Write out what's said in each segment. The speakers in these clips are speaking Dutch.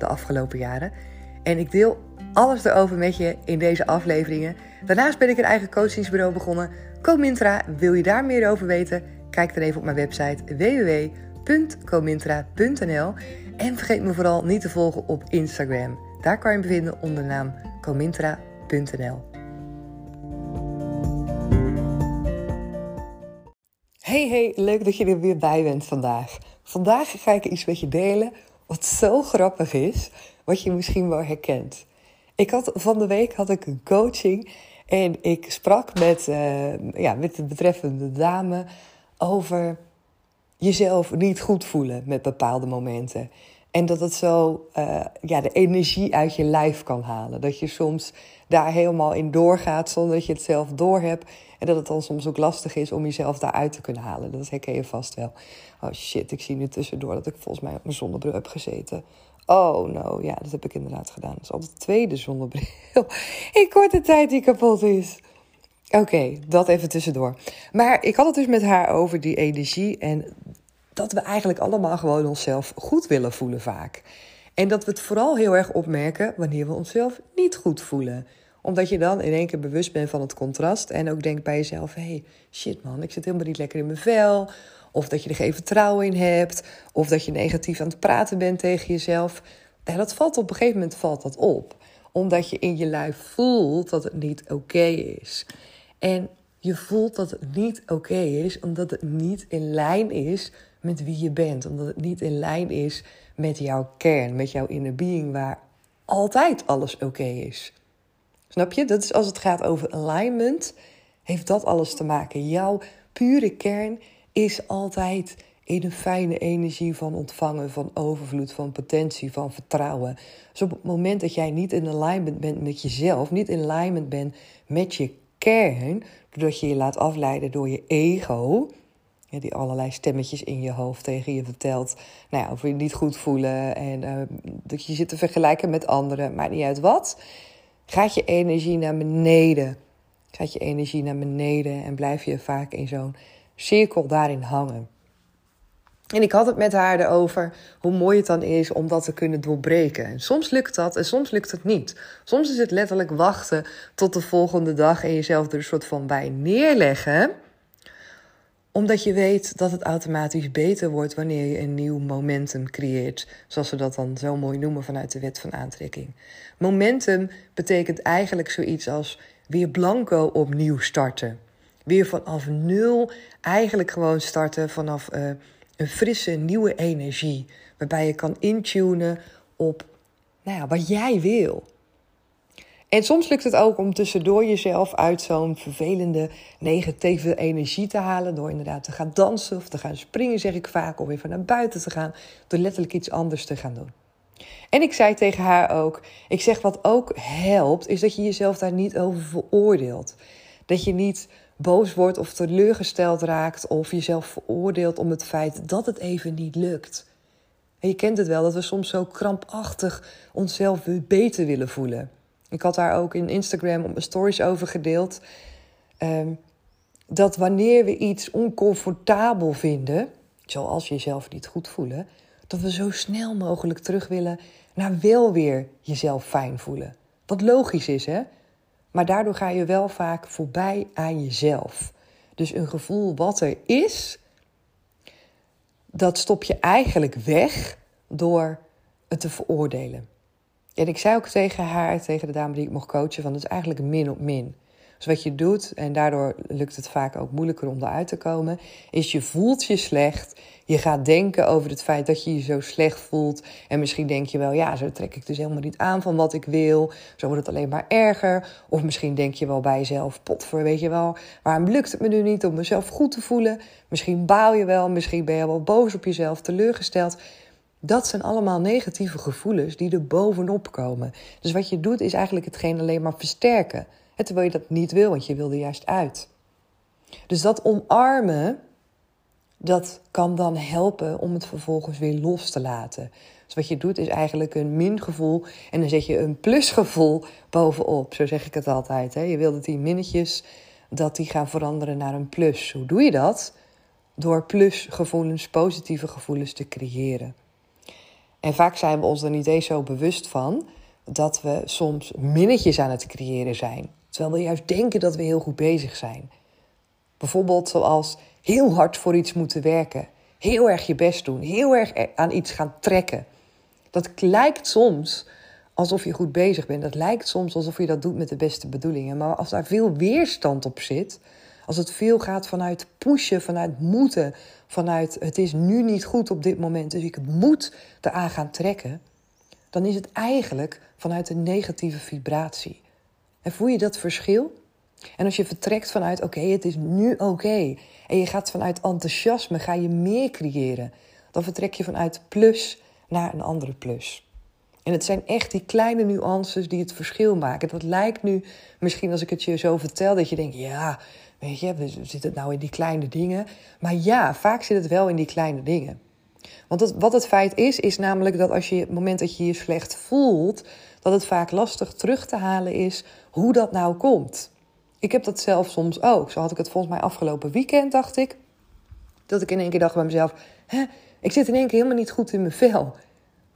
de afgelopen jaren. En ik deel alles erover met je in deze afleveringen. Daarnaast ben ik een eigen coachingsbureau begonnen. Comintra, wil je daar meer over weten? Kijk dan even op mijn website www.comintra.nl. En vergeet me vooral niet te volgen op Instagram. Daar kan je me vinden onder de naam comintra.nl. Hey, hey, leuk dat je er weer bij bent vandaag. Vandaag ga ik iets met je delen wat zo grappig is, wat je misschien wel herkent. Ik had, van de week had ik een coaching en ik sprak met, uh, ja, met de betreffende dame over jezelf niet goed voelen met bepaalde momenten. En dat het zo uh, ja, de energie uit je lijf kan halen. Dat je soms daar helemaal in doorgaat zonder dat je het zelf doorhebt. En dat het dan soms ook lastig is om jezelf daaruit te kunnen halen. Dat herken je vast wel. Oh shit, ik zie nu tussendoor dat ik volgens mij op mijn zonnebril heb gezeten. Oh no, ja, dat heb ik inderdaad gedaan. Dat is al de tweede zonnebril in korte tijd die kapot is. Oké, dat even tussendoor. Maar ik had het dus met haar over die energie en dat we eigenlijk allemaal gewoon onszelf goed willen voelen vaak. En dat we het vooral heel erg opmerken wanneer we onszelf niet goed voelen omdat je dan in één keer bewust bent van het contrast. En ook denkt bij jezelf: hey, shit man, ik zit helemaal niet lekker in mijn vel. Of dat je er geen vertrouwen in hebt. Of dat je negatief aan het praten bent tegen jezelf. Ja, dat valt op een gegeven moment valt dat op. Omdat je in je lijf voelt dat het niet oké is. En je voelt dat het niet oké is omdat het niet in lijn is met wie je bent. Omdat het niet in lijn is met jouw kern, met jouw inner being, waar altijd alles oké is. Snap je? Dat is als het gaat over alignment, heeft dat alles te maken. Jouw pure kern is altijd in een fijne energie van ontvangen, van overvloed, van potentie, van vertrouwen. Dus op het moment dat jij niet in alignment bent met jezelf, niet in alignment bent met je kern, doordat je je laat afleiden door je ego, die allerlei stemmetjes in je hoofd tegen je vertelt. Nou ja, over je niet goed voelen en uh, dat je zit te vergelijken met anderen, maakt niet uit wat gaat je energie naar beneden. Gaat je energie naar beneden en blijf je vaak in zo'n cirkel daarin hangen. En ik had het met haar erover hoe mooi het dan is om dat te kunnen doorbreken. En soms lukt dat en soms lukt het niet. Soms is het letterlijk wachten tot de volgende dag en jezelf er een soort van bij neerleggen omdat je weet dat het automatisch beter wordt wanneer je een nieuw momentum creëert. Zoals we dat dan zo mooi noemen vanuit de wet van aantrekking. Momentum betekent eigenlijk zoiets als weer blanco opnieuw starten. Weer vanaf nul eigenlijk gewoon starten vanaf uh, een frisse nieuwe energie. Waarbij je kan intunen op nou ja, wat jij wil. En soms lukt het ook om tussendoor jezelf uit zo'n vervelende negatieve energie te halen. Door inderdaad te gaan dansen of te gaan springen, zeg ik vaak. Of even naar buiten te gaan. Door letterlijk iets anders te gaan doen. En ik zei tegen haar ook: Ik zeg wat ook helpt, is dat je jezelf daar niet over veroordeelt. Dat je niet boos wordt of teleurgesteld raakt of jezelf veroordeelt om het feit dat het even niet lukt. En je kent het wel, dat we soms zo krampachtig onszelf beter willen voelen. Ik had daar ook in Instagram op mijn stories over gedeeld. Ehm, dat wanneer we iets oncomfortabel vinden, zoals jezelf niet goed voelen, dat we zo snel mogelijk terug willen naar wel weer jezelf fijn voelen. Wat logisch is, hè? Maar daardoor ga je wel vaak voorbij aan jezelf. Dus een gevoel wat er is, dat stop je eigenlijk weg door het te veroordelen. En ik zei ook tegen haar, tegen de dame die ik mocht coachen, van het is eigenlijk min op min. Dus wat je doet, en daardoor lukt het vaak ook moeilijker om eruit te komen, is je voelt je slecht. Je gaat denken over het feit dat je je zo slecht voelt. En misschien denk je wel, ja, zo trek ik dus helemaal niet aan van wat ik wil. Zo wordt het alleen maar erger. Of misschien denk je wel bij jezelf, pot voor, weet je wel, waarom lukt het me nu niet om mezelf goed te voelen? Misschien baal je wel, misschien ben je wel boos op jezelf, teleurgesteld. Dat zijn allemaal negatieve gevoelens die er bovenop komen. Dus wat je doet is eigenlijk hetgeen alleen maar versterken. terwijl je dat niet wil, want je wil er juist uit. Dus dat omarmen, dat kan dan helpen om het vervolgens weer los te laten. Dus wat je doet is eigenlijk een mingevoel en dan zet je een plusgevoel bovenop. Zo zeg ik het altijd. Hè? Je wil dat die minnetjes dat die gaan veranderen naar een plus. Hoe doe je dat? Door plusgevoelens, positieve gevoelens te creëren. En vaak zijn we ons er niet eens zo bewust van dat we soms minnetjes aan het creëren zijn. Terwijl we juist denken dat we heel goed bezig zijn. Bijvoorbeeld zoals heel hard voor iets moeten werken, heel erg je best doen, heel erg aan iets gaan trekken. Dat lijkt soms alsof je goed bezig bent. Dat lijkt soms alsof je dat doet met de beste bedoelingen. Maar als daar veel weerstand op zit, als het veel gaat vanuit pushen, vanuit moeten, vanuit het is nu niet goed op dit moment, dus ik moet eraan gaan trekken, dan is het eigenlijk vanuit een negatieve vibratie. En voel je dat verschil? En als je vertrekt vanuit oké, het is nu oké, en je gaat vanuit enthousiasme, ga je meer creëren, dan vertrek je vanuit plus naar een andere plus. En het zijn echt die kleine nuances die het verschil maken. Dat lijkt nu, misschien als ik het je zo vertel, dat je denkt, ja, weet je, zit het nou in die kleine dingen? Maar ja, vaak zit het wel in die kleine dingen. Want wat het feit is, is namelijk dat als je het moment dat je je slecht voelt, dat het vaak lastig terug te halen is hoe dat nou komt. Ik heb dat zelf soms ook. Zo had ik het volgens mij afgelopen weekend, dacht ik. Dat ik in één keer dacht bij mezelf: hè, ik zit in één keer helemaal niet goed in mijn vel.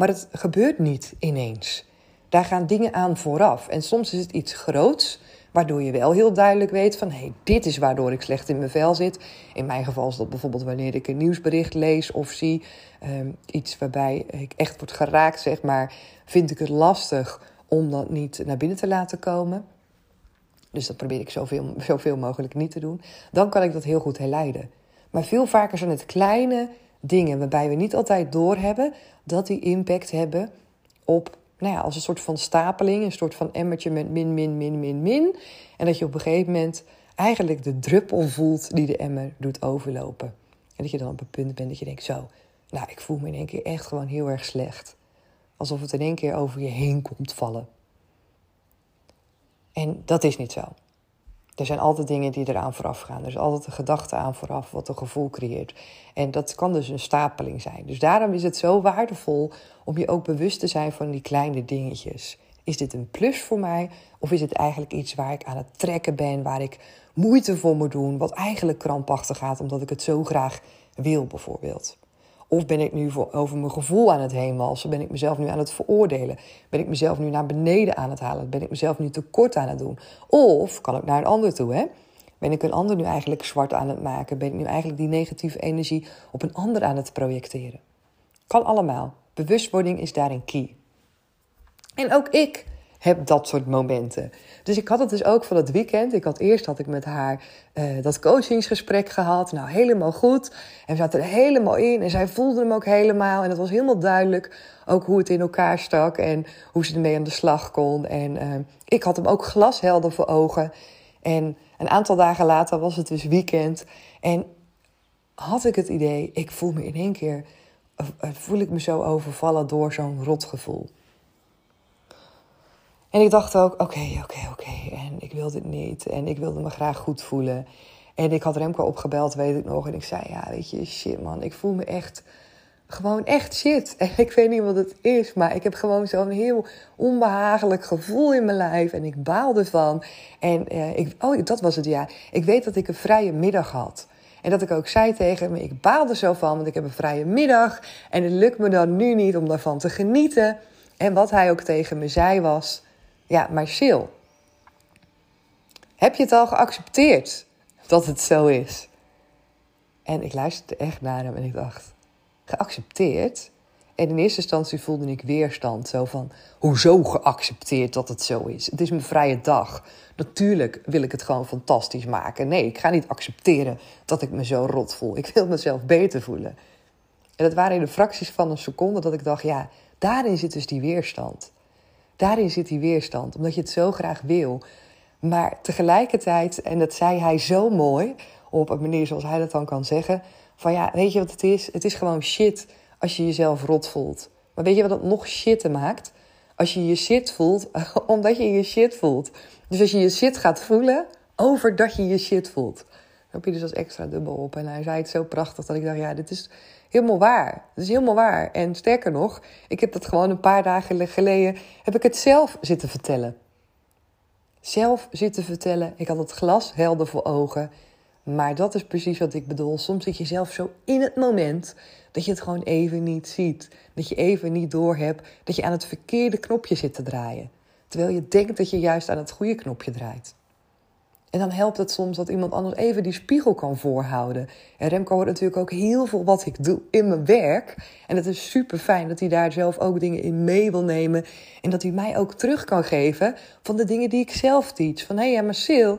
Maar het gebeurt niet ineens. Daar gaan dingen aan vooraf. En soms is het iets groots, waardoor je wel heel duidelijk weet van... hé, hey, dit is waardoor ik slecht in mijn vel zit. In mijn geval is dat bijvoorbeeld wanneer ik een nieuwsbericht lees of zie. Um, iets waarbij ik echt word geraakt, zeg maar. Vind ik het lastig om dat niet naar binnen te laten komen. Dus dat probeer ik zoveel, zoveel mogelijk niet te doen. Dan kan ik dat heel goed herleiden. Maar veel vaker zijn het kleine dingen waarbij we niet altijd doorhebben dat die impact hebben op, nou ja, als een soort van stapeling, een soort van emmertje met min, min, min, min, min. En dat je op een gegeven moment eigenlijk de druppel voelt die de emmer doet overlopen. En dat je dan op een punt bent dat je denkt, zo, nou, ik voel me in één keer echt gewoon heel erg slecht. Alsof het in één keer over je heen komt vallen. En dat is niet zo. Er zijn altijd dingen die eraan vooraf gaan. Er is altijd een gedachte aan vooraf wat een gevoel creëert. En dat kan dus een stapeling zijn. Dus daarom is het zo waardevol om je ook bewust te zijn van die kleine dingetjes. Is dit een plus voor mij? Of is het eigenlijk iets waar ik aan het trekken ben, waar ik moeite voor moet doen, wat eigenlijk krampachtig gaat omdat ik het zo graag wil, bijvoorbeeld? Of ben ik nu voor, over mijn gevoel aan het heenwalsen? Ben ik mezelf nu aan het veroordelen? Ben ik mezelf nu naar beneden aan het halen? Ben ik mezelf nu tekort aan het doen? Of kan ik naar een ander toe, hè? Ben ik een ander nu eigenlijk zwart aan het maken? Ben ik nu eigenlijk die negatieve energie op een ander aan het projecteren? Kan allemaal. Bewustwording is daarin key. En ook ik heb dat soort momenten. Dus ik had het dus ook van het weekend. Ik had eerst had ik met haar uh, dat coachingsgesprek gehad. Nou, helemaal goed. En we zaten er helemaal in. En zij voelde hem ook helemaal. En het was helemaal duidelijk ook hoe het in elkaar stak. En hoe ze ermee aan de slag kon. En uh, ik had hem ook glashelder voor ogen. En een aantal dagen later was het dus weekend. En had ik het idee, ik voel me in één keer... Uh, voel ik me zo overvallen door zo'n rotgevoel. En ik dacht ook, oké, oké, oké. En ik wil dit niet. En ik wilde me graag goed voelen. En ik had Remco opgebeld, weet ik nog. En ik zei, ja, weet je, shit man. Ik voel me echt, gewoon echt shit. En ik weet niet wat het is. Maar ik heb gewoon zo'n heel onbehagelijk gevoel in mijn lijf. En ik baal ervan. En uh, ik, oh, dat was het, ja. Ik weet dat ik een vrije middag had. En dat ik ook zei tegen me, ik baal er zo van, want ik heb een vrije middag. En het lukt me dan nu niet om daarvan te genieten. En wat hij ook tegen me zei was... Ja, maar. Heb je het al geaccepteerd dat het zo is? En ik luisterde echt naar hem en ik dacht: geaccepteerd? En in eerste instantie voelde ik weerstand. Zo van, hoezo geaccepteerd dat het zo is? Het is mijn vrije dag. Natuurlijk wil ik het gewoon fantastisch maken. Nee, ik ga niet accepteren dat ik me zo rot voel. Ik wil mezelf beter voelen. En dat waren in de fracties van een seconde dat ik dacht, ja, daarin zit dus die weerstand. Daarin zit die weerstand, omdat je het zo graag wil. Maar tegelijkertijd, en dat zei hij zo mooi, op een manier zoals hij dat dan kan zeggen: van ja, weet je wat het is? Het is gewoon shit als je jezelf rot voelt. Maar weet je wat het nog shitter maakt? Als je je shit voelt, omdat je je shit voelt. Dus als je je shit gaat voelen, over dat je je shit voelt. Dan heb je dus als extra dubbel op. En hij zei het zo prachtig dat ik dacht, ja, dit is helemaal waar. Het is helemaal waar. En sterker nog, ik heb dat gewoon een paar dagen geleden, heb ik het zelf zitten vertellen. Zelf zitten vertellen. Ik had het glas helder voor ogen. Maar dat is precies wat ik bedoel. Soms zit je zelf zo in het moment dat je het gewoon even niet ziet. Dat je even niet doorhebt dat je aan het verkeerde knopje zit te draaien. Terwijl je denkt dat je juist aan het goede knopje draait. En dan helpt het soms dat iemand anders even die spiegel kan voorhouden. En Remco hoort natuurlijk ook heel veel wat ik doe in mijn werk. En het is super fijn dat hij daar zelf ook dingen in mee wil nemen. En dat hij mij ook terug kan geven van de dingen die ik zelf teach. Van hé, hey, ja, maar Sil,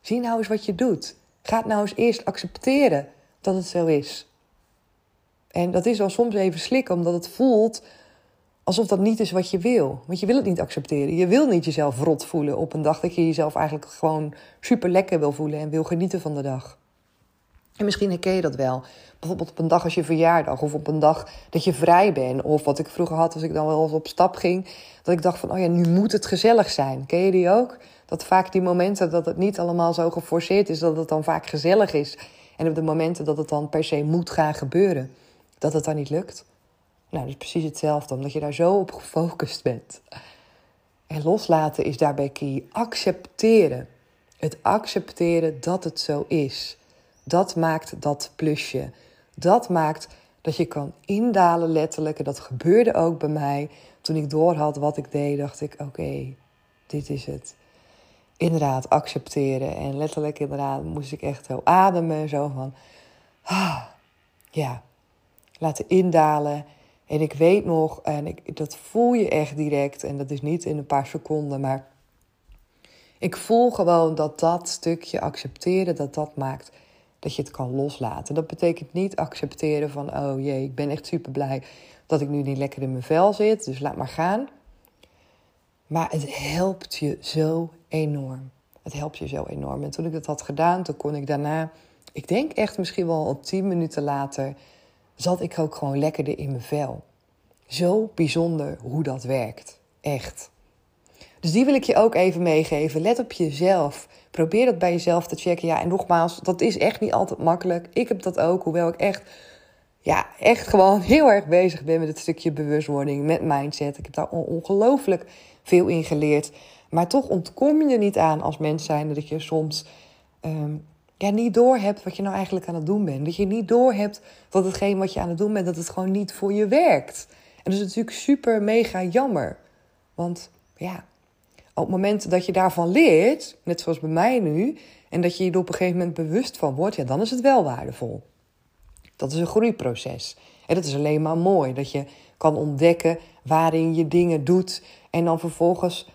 zie nou eens wat je doet. Ga nou eens eerst accepteren dat het zo is. En dat is wel soms even slikken, omdat het voelt alsof dat niet is wat je wil. Want je wil het niet accepteren. Je wil niet jezelf rot voelen op een dag dat je jezelf eigenlijk gewoon super lekker wil voelen en wil genieten van de dag. En misschien herken je dat wel. Bijvoorbeeld op een dag als je verjaardag of op een dag dat je vrij bent. Of wat ik vroeger had als ik dan wel eens op stap ging. Dat ik dacht van, oh ja, nu moet het gezellig zijn. Ken je die ook? Dat vaak die momenten dat het niet allemaal zo geforceerd is, dat het dan vaak gezellig is. En op de momenten dat het dan per se moet gaan gebeuren, dat het dan niet lukt. Nou, dat is precies hetzelfde, omdat je daar zo op gefocust bent. En loslaten is daarbij key. Accepteren. Het accepteren dat het zo is. Dat maakt dat plusje. Dat maakt dat je kan indalen letterlijk. En dat gebeurde ook bij mij. Toen ik doorhad wat ik deed, dacht ik: oké, dit is het. Inderdaad, accepteren. En letterlijk, inderdaad, moest ik echt zo ademen. Zo van: ah, ja, laten indalen. En ik weet nog, en ik, dat voel je echt direct, en dat is niet in een paar seconden, maar ik voel gewoon dat dat stukje accepteren, dat dat maakt dat je het kan loslaten. Dat betekent niet accepteren van, oh jee, ik ben echt super blij dat ik nu niet lekker in mijn vel zit, dus laat maar gaan. Maar het helpt je zo enorm. Het helpt je zo enorm. En toen ik dat had gedaan, toen kon ik daarna, ik denk echt misschien wel op tien minuten later, zat ik ook gewoon lekkerder in mijn vel. Zo bijzonder hoe dat werkt. Echt. Dus die wil ik je ook even meegeven. Let op jezelf. Probeer dat bij jezelf te checken. Ja, en nogmaals, dat is echt niet altijd makkelijk. Ik heb dat ook, hoewel ik echt, ja, echt gewoon heel erg bezig ben met het stukje bewustwording, met mindset. Ik heb daar ongelooflijk veel in geleerd. Maar toch ontkom je er niet aan als mens zijn dat je soms ehm, ja, niet door hebt wat je nou eigenlijk aan het doen bent. Dat je niet door hebt dat hetgeen wat je aan het doen bent, dat het gewoon niet voor je werkt. En dat is natuurlijk super mega jammer. Want ja, op het moment dat je daarvan leert, net zoals bij mij nu, en dat je je er op een gegeven moment bewust van wordt, ja, dan is het wel waardevol. Dat is een groeiproces. En dat is alleen maar mooi dat je kan ontdekken waarin je dingen doet en dan vervolgens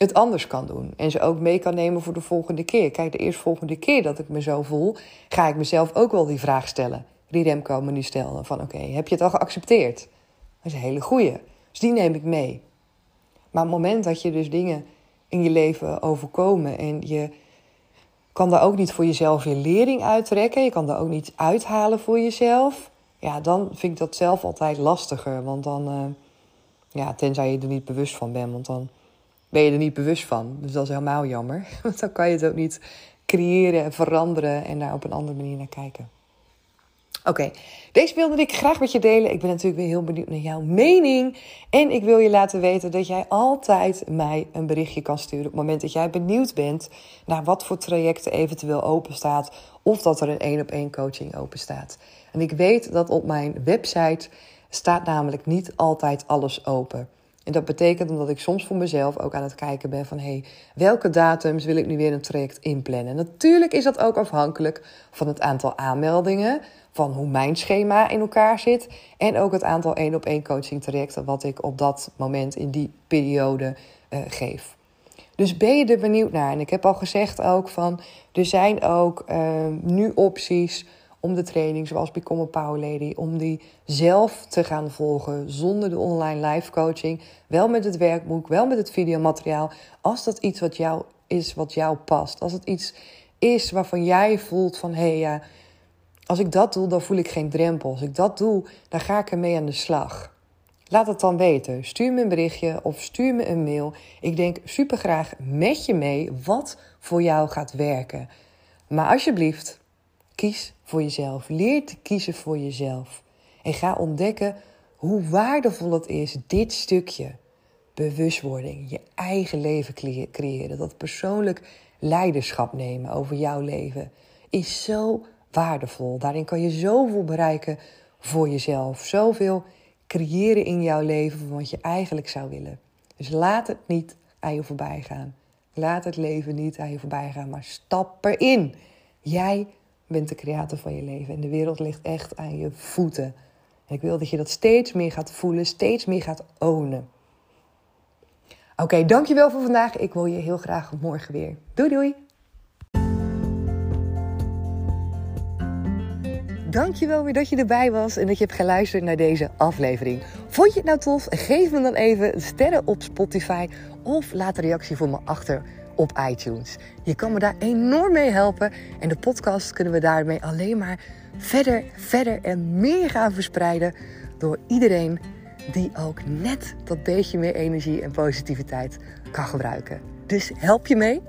het anders kan doen. En ze ook mee kan nemen voor de volgende keer. Kijk, de eerstvolgende keer dat ik me zo voel, ga ik mezelf ook wel die vraag stellen. Die Remco me nu stelde. Van oké, heb je het al geaccepteerd? Dat is een hele goeie. Dus die neem ik mee. Maar op het moment dat je dus dingen in je leven overkomen en je kan daar ook niet voor jezelf je lering uittrekken, je kan daar ook niet uithalen voor jezelf, ja, dan vind ik dat zelf altijd lastiger. Want dan, uh, ja, tenzij je er niet bewust van bent, want dan ben je er niet bewust van. Dus dat is helemaal jammer. Want dan kan je het ook niet creëren en veranderen en daar op een andere manier naar kijken. Oké, deze wilde ik graag met je delen. Ik ben natuurlijk weer heel benieuwd naar jouw mening. En ik wil je laten weten dat jij altijd mij een berichtje kan sturen. Op het moment dat jij benieuwd bent naar wat voor trajecten eventueel open staat. Of dat er een één op één coaching open staat. En ik weet dat op mijn website staat namelijk niet altijd alles open. En dat betekent omdat ik soms voor mezelf ook aan het kijken ben van... hey, welke datums wil ik nu weer een traject inplannen? Natuurlijk is dat ook afhankelijk van het aantal aanmeldingen... van hoe mijn schema in elkaar zit... en ook het aantal één-op-één coaching trajecten... wat ik op dat moment in die periode uh, geef. Dus ben je er benieuwd naar? En ik heb al gezegd ook van... er zijn ook uh, nu opties om de training zoals Become a Power Lady, om die zelf te gaan volgen zonder de online live coaching. Wel met het werkboek, wel met het videomateriaal. Als dat iets wat jou is, wat jou past. Als het iets is waarvan jij voelt van hé hey, ja, Als ik dat doe, dan voel ik geen drempel. Als ik dat doe, dan ga ik ermee aan de slag. Laat het dan weten. Stuur me een berichtje of stuur me een mail. Ik denk super graag met je mee wat voor jou gaat werken. Maar alsjeblieft, kies voor jezelf. Leer te kiezen voor jezelf. En ga ontdekken hoe waardevol het is, dit stukje. Bewustwording, je eigen leven creëren. Dat persoonlijk leiderschap nemen over jouw leven is zo waardevol. Daarin kan je zoveel bereiken voor jezelf. Zoveel creëren in jouw leven wat je eigenlijk zou willen. Dus laat het niet aan je voorbij gaan. Laat het leven niet aan je voorbij gaan, maar stap erin. Jij bent de creator van je leven en de wereld ligt echt aan je voeten. En ik wil dat je dat steeds meer gaat voelen, steeds meer gaat ownen. Oké, dankjewel voor vandaag. Ik wil je heel graag morgen weer. Doei doei! Dankjewel weer dat je erbij was en dat je hebt geluisterd naar deze aflevering. Vond je het nou tof? Geef me dan even sterren op Spotify of laat een reactie voor me achter op iTunes. Je kan me daar enorm mee helpen en de podcast kunnen we daarmee alleen maar verder, verder en meer gaan verspreiden door iedereen die ook net dat beetje meer energie en positiviteit kan gebruiken. Dus help je mee?